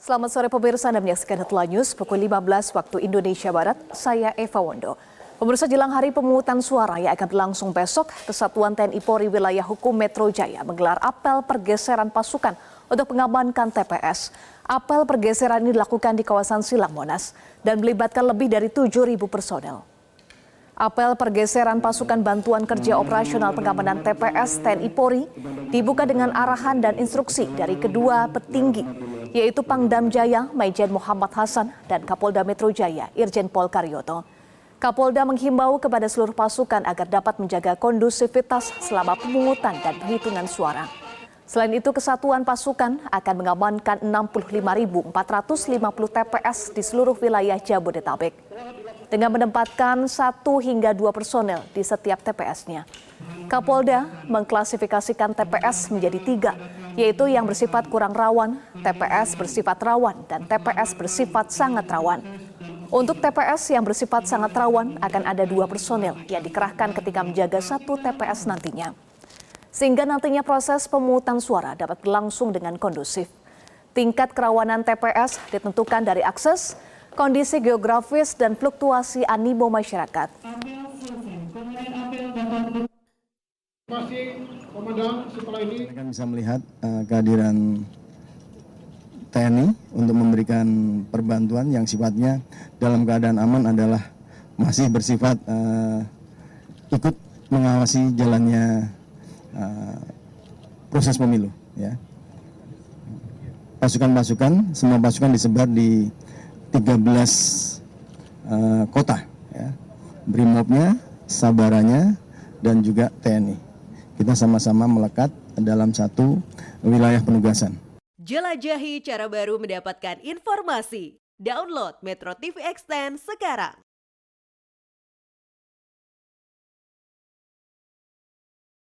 Selamat sore pemirsa Anda menyaksikan Headline News pukul 15 waktu Indonesia Barat. Saya Eva Wondo. Pemirsa jelang hari pemungutan suara yang akan berlangsung besok, Kesatuan TNI Polri Wilayah Hukum Metro Jaya menggelar apel pergeseran pasukan untuk mengamankan TPS. Apel pergeseran ini dilakukan di kawasan Silang Monas dan melibatkan lebih dari 7.000 personel. Apel pergeseran pasukan bantuan kerja operasional pengamanan TPS TNI Polri dibuka dengan arahan dan instruksi dari kedua petinggi, yaitu Pangdam Jaya Maijen Muhammad Hasan dan Kapolda Metro Jaya Irjen Pol Karyoto. Kapolda menghimbau kepada seluruh pasukan agar dapat menjaga kondusivitas selama pemungutan dan penghitungan suara. Selain itu, kesatuan pasukan akan mengamankan 65.450 TPS di seluruh wilayah Jabodetabek dengan menempatkan satu hingga dua personel di setiap TPS-nya. Kapolda mengklasifikasikan TPS menjadi tiga, yaitu yang bersifat kurang rawan, TPS bersifat rawan, dan TPS bersifat sangat rawan. Untuk TPS yang bersifat sangat rawan akan ada dua personel yang dikerahkan ketika menjaga satu TPS nantinya. Sehingga nantinya proses pemungutan suara dapat berlangsung dengan kondusif. Tingkat kerawanan TPS ditentukan dari akses, kondisi geografis dan fluktuasi animo masyarakat. Kita bisa melihat uh, kehadiran TNI untuk memberikan perbantuan yang sifatnya dalam keadaan aman adalah masih bersifat uh, ikut mengawasi jalannya uh, proses pemilu. Ya. Pasukan-pasukan, semua pasukan disebar di 13 uh, kota. Ya. Brimobnya, Sabaranya, dan juga TNI kita sama-sama melekat dalam satu wilayah penugasan. Jelajahi cara baru mendapatkan informasi. Download Metro TV Extend sekarang.